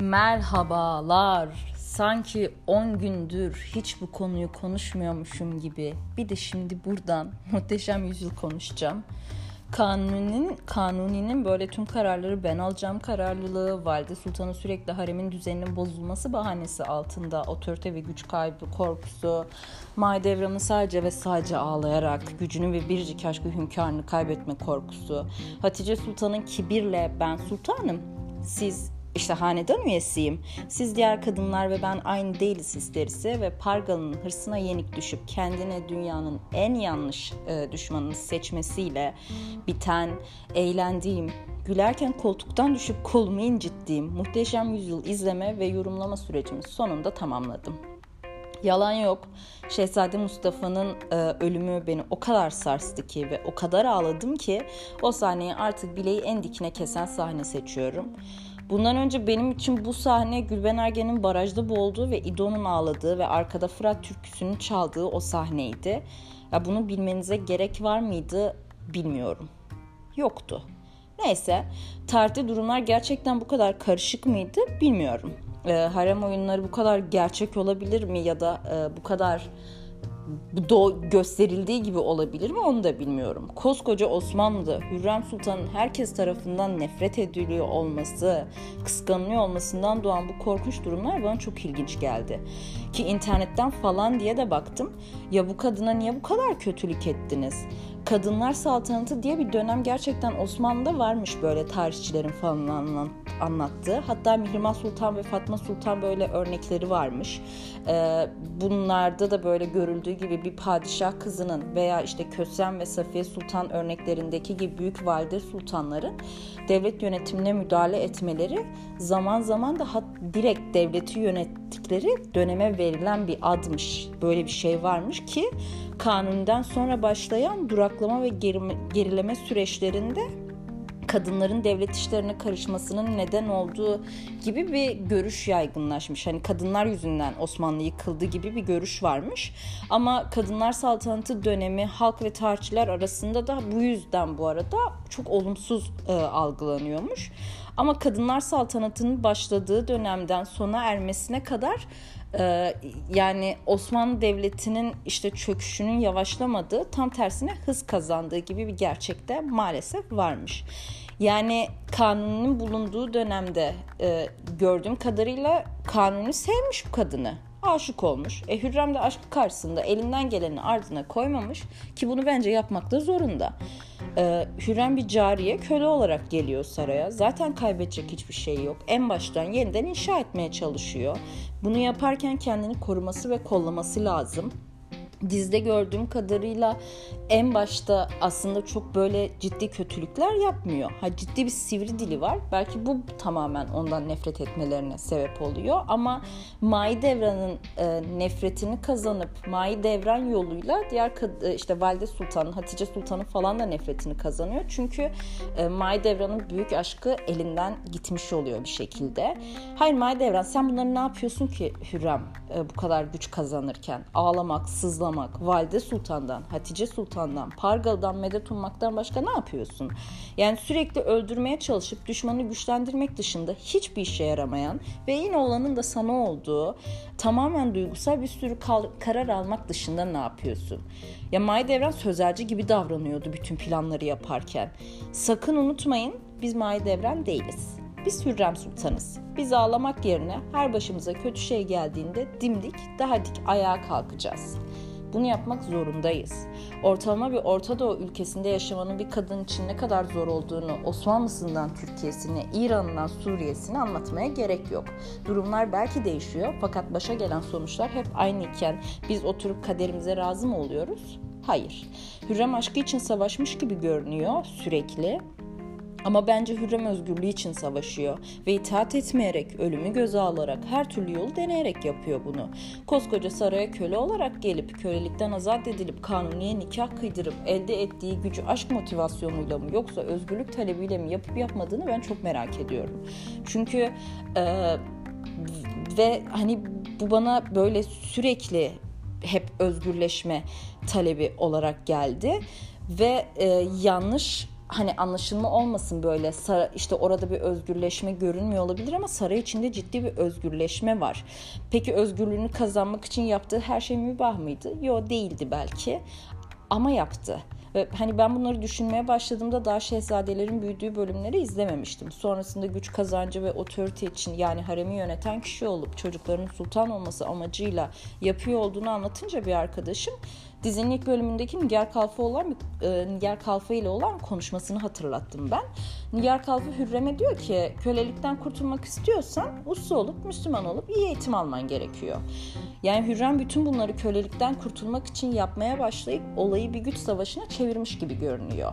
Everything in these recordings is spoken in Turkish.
Merhabalar. Sanki 10 gündür hiç bu konuyu konuşmuyormuşum gibi. Bir de şimdi buradan muhteşem yüzyıl konuşacağım. Kanuni'nin, Kanuni'nin böyle tüm kararları ben alacağım kararlılığı, Valide Sultan'ın sürekli haremin düzeninin bozulması bahanesi altında otorite ve güç kaybı korkusu, Mahidevran'ın sadece ve sadece ağlayarak gücünü ve biricik aşkı hünkârını kaybetme korkusu, Hatice Sultan'ın kibirle ben sultanım, siz işte hanedan üyesiyim. Siz diğer kadınlar ve ben aynı değiliz hislerisi ve Pargalı'nın hırsına yenik düşüp kendine dünyanın en yanlış e, düşmanını seçmesiyle biten, eğlendiğim, gülerken koltuktan düşüp kolumu incittiğim muhteşem yüzyıl izleme ve yorumlama sürecimi sonunda tamamladım. Yalan yok. Şehzade Mustafa'nın e, ölümü beni o kadar sarstı ki ve o kadar ağladım ki o sahneyi artık bileği en dikine kesen sahne seçiyorum. Bundan önce benim için bu sahne Gülben Ergen'in barajda boğulduğu ve İdo'nun ağladığı ve arkada Fırat türküsünün çaldığı o sahneydi. Ya bunu bilmenize gerek var mıydı bilmiyorum. Yoktu. Neyse, tarihte durumlar gerçekten bu kadar karışık mıydı bilmiyorum. E, harem oyunları bu kadar gerçek olabilir mi ya da e, bu kadar do gösterildiği gibi olabilir mi onu da bilmiyorum. Koskoca Osmanlı'da Hürrem Sultan'ın herkes tarafından nefret ediliyor olması, kıskanılıyor olmasından doğan bu korkunç durumlar bana çok ilginç geldi. Ki internetten falan diye de baktım. Ya bu kadına niye bu kadar kötülük ettiniz? Kadınlar saltanatı diye bir dönem gerçekten Osmanlı'da varmış böyle tarihçilerin falan anlattığı. Hatta Mihrimah Sultan ve Fatma Sultan böyle örnekleri varmış. Ee, bunlarda da böyle görüldüğü gibi bir padişah kızının veya işte Kösem ve Safiye Sultan örneklerindeki gibi büyük valide sultanların devlet yönetimine müdahale etmeleri zaman zaman da direkt devleti yönettikleri döneme verilen bir admış. Böyle bir şey varmış ki kanundan sonra başlayan duraklama ve gerileme süreçlerinde kadınların devlet işlerine karışmasının neden olduğu gibi bir görüş yaygınlaşmış. Hani kadınlar yüzünden Osmanlı yıkıldı gibi bir görüş varmış. Ama kadınlar saltanatı dönemi halk ve tarihçiler arasında da bu yüzden bu arada çok olumsuz e, algılanıyormuş. Ama kadınlar saltanatının başladığı dönemden sona ermesine kadar ee, yani Osmanlı Devleti'nin işte çöküşünün yavaşlamadığı tam tersine hız kazandığı gibi bir gerçekte maalesef varmış. Yani kanunun bulunduğu dönemde e, gördüğüm kadarıyla kanunu sevmiş bu kadını. Aşık olmuş. E Hürrem de aşkı karşısında elinden geleni ardına koymamış ki bunu bence yapmakta zorunda. E, Hürrem bir cariye köle olarak geliyor saraya. Zaten kaybedecek hiçbir şey yok. En baştan yeniden inşa etmeye çalışıyor. Bunu yaparken kendini koruması ve kollaması lazım dizde gördüğüm kadarıyla en başta aslında çok böyle ciddi kötülükler yapmıyor. Ha ciddi bir sivri dili var. Belki bu tamamen ondan nefret etmelerine sebep oluyor ama Mai Devran'ın e, nefretini kazanıp Mai Devran yoluyla diğer e, işte Valide Sultan'ın, Hatice Sultan'ın falan da nefretini kazanıyor. Çünkü e, Mai Devran'ın büyük aşkı elinden gitmiş oluyor bir şekilde. Hayır Mai Devran sen bunları ne yapıyorsun ki Hürrem e, bu kadar güç kazanırken? Ağlamak, sızlamak toplamak, Valide Sultan'dan, Hatice Sultan'dan, Pargalı'dan medet ummaktan başka ne yapıyorsun? Yani sürekli öldürmeye çalışıp düşmanı güçlendirmek dışında hiçbir işe yaramayan ve yine olanın da sana olduğu tamamen duygusal bir sürü karar almak dışında ne yapıyorsun? Ya Mahidevran sözelci gibi davranıyordu bütün planları yaparken. Sakın unutmayın biz Mahidevran değiliz. Biz Hürrem Sultanız. Biz ağlamak yerine her başımıza kötü şey geldiğinde dimdik, daha dik ayağa kalkacağız. Bunu yapmak zorundayız. Ortalama bir Orta Doğu ülkesinde yaşamanın bir kadın için ne kadar zor olduğunu Osmanlısından Türkiye'sine, İran'dan Suriye'sine anlatmaya gerek yok. Durumlar belki değişiyor fakat başa gelen sonuçlar hep aynı iken biz oturup kaderimize razı mı oluyoruz? Hayır. Hürrem aşkı için savaşmış gibi görünüyor sürekli ama bence Hürrem özgürlüğü için savaşıyor ve itaat etmeyerek, ölümü göze alarak, her türlü yolu deneyerek yapıyor bunu. Koskoca saraya köle olarak gelip, kölelikten azat edilip, kanuniye nikah kıydırıp, elde ettiği gücü aşk motivasyonuyla mı yoksa özgürlük talebiyle mi yapıp yapmadığını ben çok merak ediyorum. Çünkü e, ve hani bu bana böyle sürekli hep özgürleşme talebi olarak geldi ve e, yanlış hani anlaşılma olmasın böyle Sara, işte orada bir özgürleşme görünmüyor olabilir ama saray içinde ciddi bir özgürleşme var. Peki özgürlüğünü kazanmak için yaptığı her şey mübah mıydı? Yo değildi belki ama yaptı. Ve hani ben bunları düşünmeye başladığımda daha şehzadelerin büyüdüğü bölümleri izlememiştim. Sonrasında güç kazancı ve otorite için yani haremi yöneten kişi olup çocukların sultan olması amacıyla yapıyor olduğunu anlatınca bir arkadaşım dizinin ilk bölümündeki Nigar Kalfa olan e, Nigar Kalfa ile olan konuşmasını hatırlattım ben. Nigar Kalfa Hürrem'e diyor ki kölelikten kurtulmak istiyorsan uslu olup Müslüman olup iyi eğitim alman gerekiyor. Yani Hürrem bütün bunları kölelikten kurtulmak için yapmaya başlayıp olayı bir güç savaşına çevirmiş gibi görünüyor.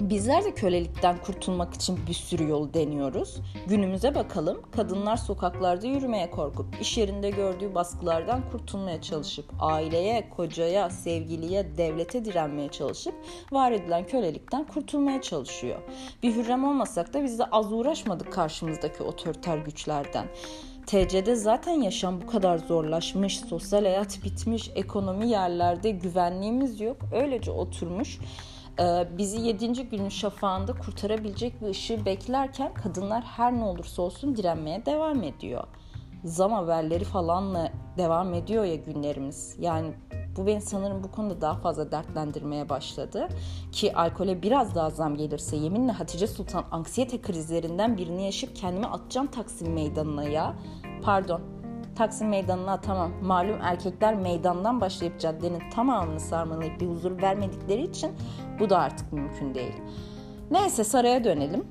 Bizler de kölelikten kurtulmak için bir sürü yol deniyoruz. Günümüze bakalım. Kadınlar sokaklarda yürümeye korkup, iş yerinde gördüğü baskılardan kurtulmaya çalışıp, aileye, kocaya, sevgiliye, devlete direnmeye çalışıp var edilen kölelikten kurtulmaya çalışıyor. Bir hürrem olmasak da biz de az uğraşmadık karşımızdaki otoriter güçlerden. TC'de zaten yaşam bu kadar zorlaşmış, sosyal hayat bitmiş, ekonomi yerlerde güvenliğimiz yok. Öylece oturmuş bizi 7. günün şafağında kurtarabilecek bir ışığı beklerken kadınlar her ne olursa olsun direnmeye devam ediyor. Zam haberleri falanla devam ediyor ya günlerimiz. Yani bu beni sanırım bu konuda daha fazla dertlendirmeye başladı. Ki alkole biraz daha zam gelirse yeminle Hatice Sultan anksiyete krizlerinden birini yaşayıp kendimi atacağım Taksim Meydanı'na ya. Pardon Taksim Meydanı'na tamam malum erkekler meydandan başlayıp caddenin tamamını sarmalayıp bir huzur vermedikleri için bu da artık mümkün değil. Neyse saraya dönelim.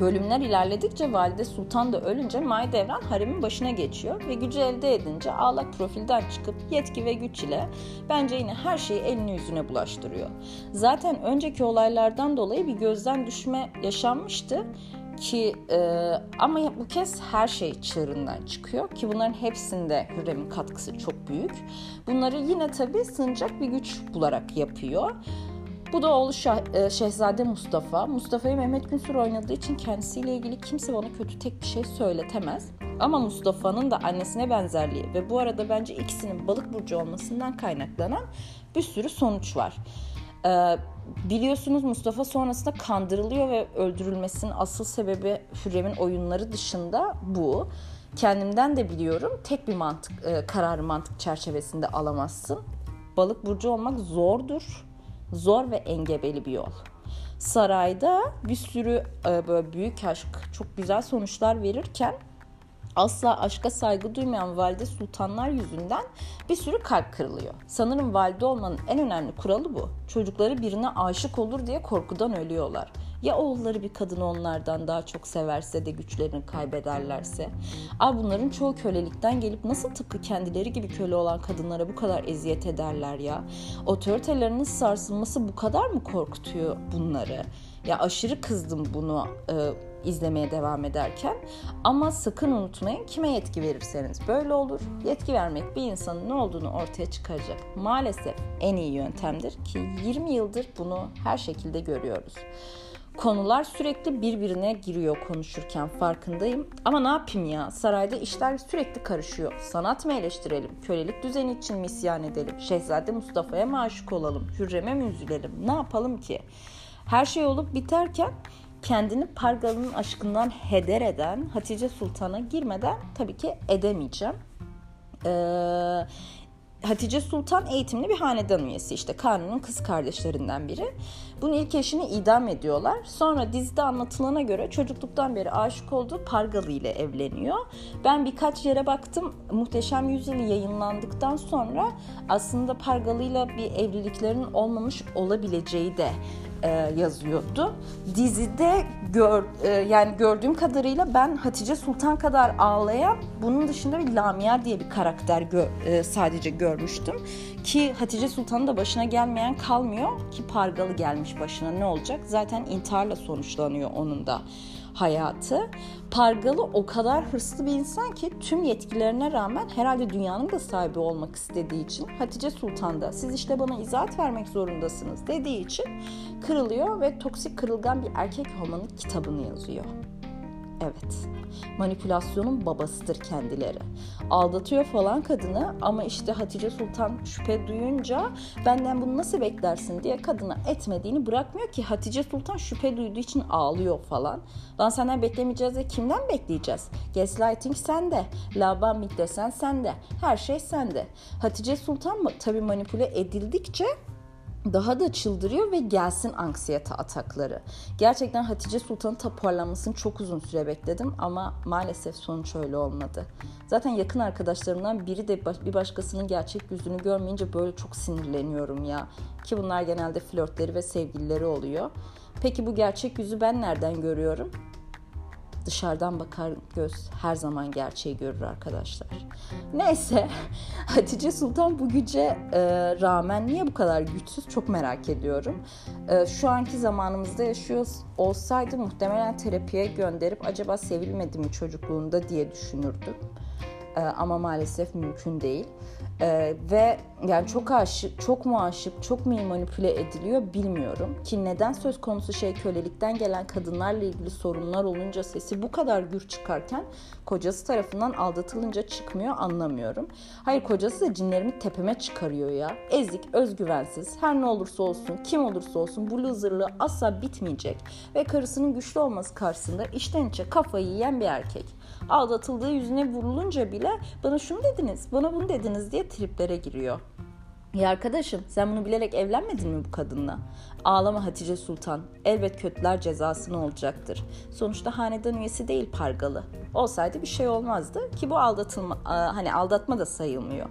Bölümler ilerledikçe Valide Sultan da ölünce Mahidevran haremin başına geçiyor ve gücü elde edince ağlak profilden çıkıp yetki ve güç ile bence yine her şeyi elini yüzüne bulaştırıyor. Zaten önceki olaylardan dolayı bir gözden düşme yaşanmıştı ki e, ama bu kez her şey çığırından çıkıyor ki bunların hepsinde Hürrem'in katkısı çok büyük. Bunları yine tabii sığınacak bir güç bularak yapıyor. Bu da oğlu Şah, e, Şehzade Mustafa. Mustafa'yı Mehmet Günsür oynadığı için kendisiyle ilgili kimse bana kötü tek bir şey söyletemez. Ama Mustafa'nın da annesine benzerliği ve bu arada bence ikisinin balık burcu olmasından kaynaklanan bir sürü sonuç var. Ee, biliyorsunuz Mustafa sonrasında kandırılıyor ve öldürülmesinin asıl sebebi Hürrem'in oyunları dışında bu. Kendimden de biliyorum tek bir mantık e, kararı mantık çerçevesinde alamazsın. Balık burcu olmak zordur. Zor ve engebeli bir yol. Sarayda bir sürü e, böyle büyük aşk çok güzel sonuçlar verirken asla aşka saygı duymayan valide sultanlar yüzünden bir sürü kalp kırılıyor. Sanırım valide olmanın en önemli kuralı bu. Çocukları birine aşık olur diye korkudan ölüyorlar. Ya oğulları bir kadını onlardan daha çok severse de güçlerini kaybederlerse? Aa bunların çoğu kölelikten gelip nasıl tıpkı kendileri gibi köle olan kadınlara bu kadar eziyet ederler ya? Otoritelerinin sarsılması bu kadar mı korkutuyor bunları? Ya aşırı kızdım bunu e, izlemeye devam ederken. Ama sakın unutmayın kime yetki verirseniz böyle olur. Yetki vermek bir insanın ne olduğunu ortaya çıkaracak. Maalesef en iyi yöntemdir ki 20 yıldır bunu her şekilde görüyoruz. Konular sürekli birbirine giriyor konuşurken farkındayım. Ama ne yapayım ya? Sarayda işler sürekli karışıyor. Sanat mı eleştirelim? Kölelik düzeni için mi isyan edelim? Şehzade Mustafa'ya mı aşık olalım? Hürrem'e mi üzülelim? Ne yapalım ki? Her şey olup biterken kendini Pargalı'nın aşkından heder eden Hatice Sultan'a girmeden tabii ki edemeyeceğim. Ee, Hatice Sultan eğitimli bir hanedan üyesi işte Kanun'un kız kardeşlerinden biri. Bunun ilk eşini idam ediyorlar. Sonra dizide anlatılana göre çocukluktan beri aşık olduğu Pargalı ile evleniyor. Ben birkaç yere baktım. Muhteşem Yüzyıl yayınlandıktan sonra aslında Pargalı ile bir evliliklerinin olmamış olabileceği de e, yazıyordu. Dizide gör, e, yani gördüğüm kadarıyla ben Hatice Sultan kadar ağlayan bunun dışında bir Lamia diye bir karakter gö, e, sadece görmüştüm. Ki Hatice Sultan'ın da başına gelmeyen kalmıyor ki Pargalı gelmiş başına ne olacak? Zaten intiharla sonuçlanıyor onun da hayatı. Pargalı o kadar hırslı bir insan ki tüm yetkilerine rağmen herhalde dünyanın da sahibi olmak istediği için Hatice Sultan da siz işte bana izahat vermek zorundasınız dediği için kırılıyor ve toksik kırılgan bir erkek olmanın kitabını yazıyor. Evet. Manipülasyonun babasıdır kendileri. Aldatıyor falan kadını ama işte Hatice Sultan şüphe duyunca benden bunu nasıl beklersin diye kadına etmediğini bırakmıyor ki Hatice Sultan şüphe duyduğu için ağlıyor falan. Lan senden beklemeyeceğiz de kimden bekleyeceğiz? Gaslighting sende. Labambik desen sende. Her şey sende. Hatice Sultan mı? Tabii manipüle edildikçe daha da çıldırıyor ve gelsin anksiyete atakları. Gerçekten Hatice Sultan'ın toparlanmasını çok uzun süre bekledim ama maalesef sonuç öyle olmadı. Zaten yakın arkadaşlarımdan biri de bir başkasının gerçek yüzünü görmeyince böyle çok sinirleniyorum ya. Ki bunlar genelde flörtleri ve sevgilileri oluyor. Peki bu gerçek yüzü ben nereden görüyorum? Dışarıdan bakar göz her zaman gerçeği görür arkadaşlar. Neyse Hatice Sultan bu güce e, rağmen niye bu kadar güçsüz çok merak ediyorum. E, şu anki zamanımızda yaşıyor olsaydı muhtemelen terapiye gönderip acaba sevilmedi mi çocukluğunda diye düşünürdüm. E, ama maalesef mümkün değil. Ee, ve yani çok aşık, çok mu aşık, çok mu manipüle ediliyor bilmiyorum. Ki neden söz konusu şey kölelikten gelen kadınlarla ilgili sorunlar olunca sesi bu kadar gür çıkarken kocası tarafından aldatılınca çıkmıyor anlamıyorum. Hayır kocası da cinlerimi tepeme çıkarıyor ya. Ezik, özgüvensiz, her ne olursa olsun, kim olursa olsun bu loserlığı asla bitmeyecek. Ve karısının güçlü olması karşısında içten içe kafayı yiyen bir erkek. Aldatıldığı yüzüne vurulunca bile bana şunu dediniz, bana bunu dediniz diye triplere giriyor. Ya arkadaşım sen bunu bilerek evlenmedin mi bu kadınla? Ağlama Hatice Sultan. Elbet kötüler cezasını olacaktır. Sonuçta hanedan üyesi değil Pargalı. Olsaydı bir şey olmazdı ki bu aldatılma hani aldatma da sayılmıyor.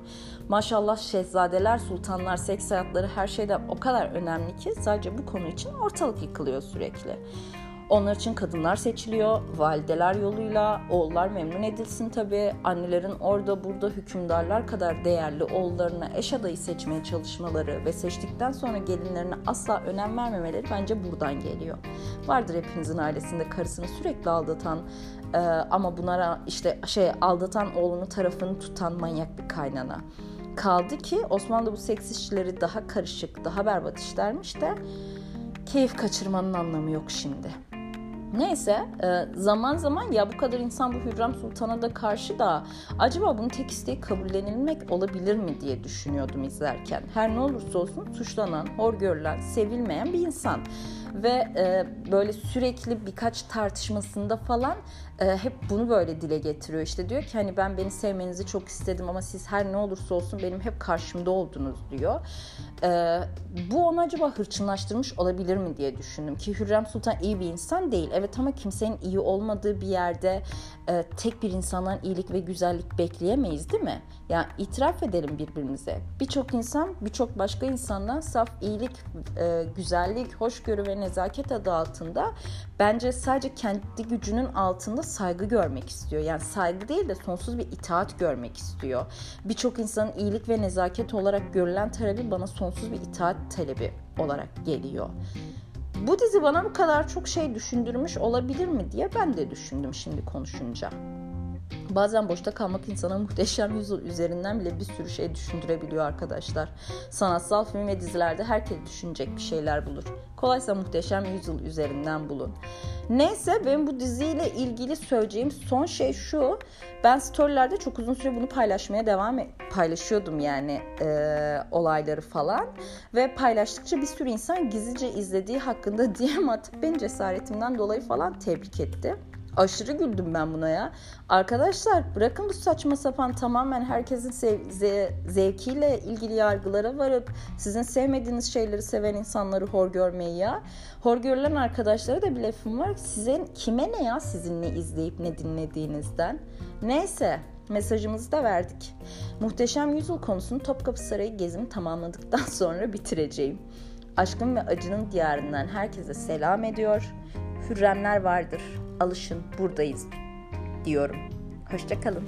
Maşallah şehzadeler, sultanlar, seks hayatları her şeyden o kadar önemli ki sadece bu konu için ortalık yıkılıyor sürekli. Onlar için kadınlar seçiliyor, valideler yoluyla, oğullar memnun edilsin tabii. Annelerin orada burada hükümdarlar kadar değerli oğullarına eş adayı seçmeye çalışmaları ve seçtikten sonra gelinlerine asla önem vermemeleri bence buradan geliyor. Vardır hepinizin ailesinde karısını sürekli aldatan e, ama bunlara işte şey aldatan oğlunu tarafını tutan manyak bir kaynana. Kaldı ki Osmanlı bu seks işçileri daha karışık, daha berbat işlermiş de keyif kaçırmanın anlamı yok şimdi. Neyse e, zaman zaman ya bu kadar insan bu Hürrem Sultan'a da karşı da acaba bunun tek isteği kabullenilmek olabilir mi diye düşünüyordum izlerken. Her ne olursa olsun suçlanan, hor görülen, sevilmeyen bir insan ve e, böyle sürekli birkaç tartışmasında falan e, hep bunu böyle dile getiriyor. İşte diyor ki hani ben beni sevmenizi çok istedim ama siz her ne olursa olsun benim hep karşımda oldunuz diyor. E, bu onu acaba hırçınlaştırmış olabilir mi diye düşündüm ki Hürrem Sultan iyi bir insan değil. Evet ama kimsenin iyi olmadığı bir yerde e, tek bir insandan iyilik ve güzellik bekleyemeyiz değil mi? Yani itiraf edelim birbirimize. Birçok insan birçok başka insandan saf iyilik, e, güzellik, hoşgörü ve nezaket adı altında bence sadece kendi gücünün altında saygı görmek istiyor. Yani saygı değil de sonsuz bir itaat görmek istiyor. Birçok insanın iyilik ve nezaket olarak görülen talebi bana sonsuz bir itaat talebi olarak geliyor. Bu dizi bana bu kadar çok şey düşündürmüş olabilir mi diye ben de düşündüm şimdi konuşunca. Bazen boşta kalmak insana muhteşem yüzyıl üzerinden bile bir sürü şey düşündürebiliyor arkadaşlar. Sanatsal film ve dizilerde herkes düşünecek bir şeyler bulur. Kolaysa muhteşem yüzyıl üzerinden bulun. Neyse benim bu diziyle ilgili söyleyeceğim son şey şu. Ben storylerde çok uzun süre bunu paylaşmaya devam paylaşıyordum yani e, olayları falan. Ve paylaştıkça bir sürü insan gizlice izlediği hakkında DM atıp beni cesaretimden dolayı falan tebrik etti. Aşırı güldüm ben buna ya. Arkadaşlar bırakın bu saçma sapan tamamen herkesin sev- ze- zevkiyle ilgili yargılara varıp sizin sevmediğiniz şeyleri seven insanları hor görmeyi ya. Hor görülen arkadaşlara da bir lafım var. Sizin kime ne ya sizin ne izleyip ne dinlediğinizden. Neyse mesajımızı da verdik. Muhteşem Yüzyıl konusunu Topkapı Sarayı gezimi tamamladıktan sonra bitireceğim. Aşkın ve acının diyarından herkese selam ediyor. Hürremler vardır alışın buradayız diyorum. Hoşçakalın.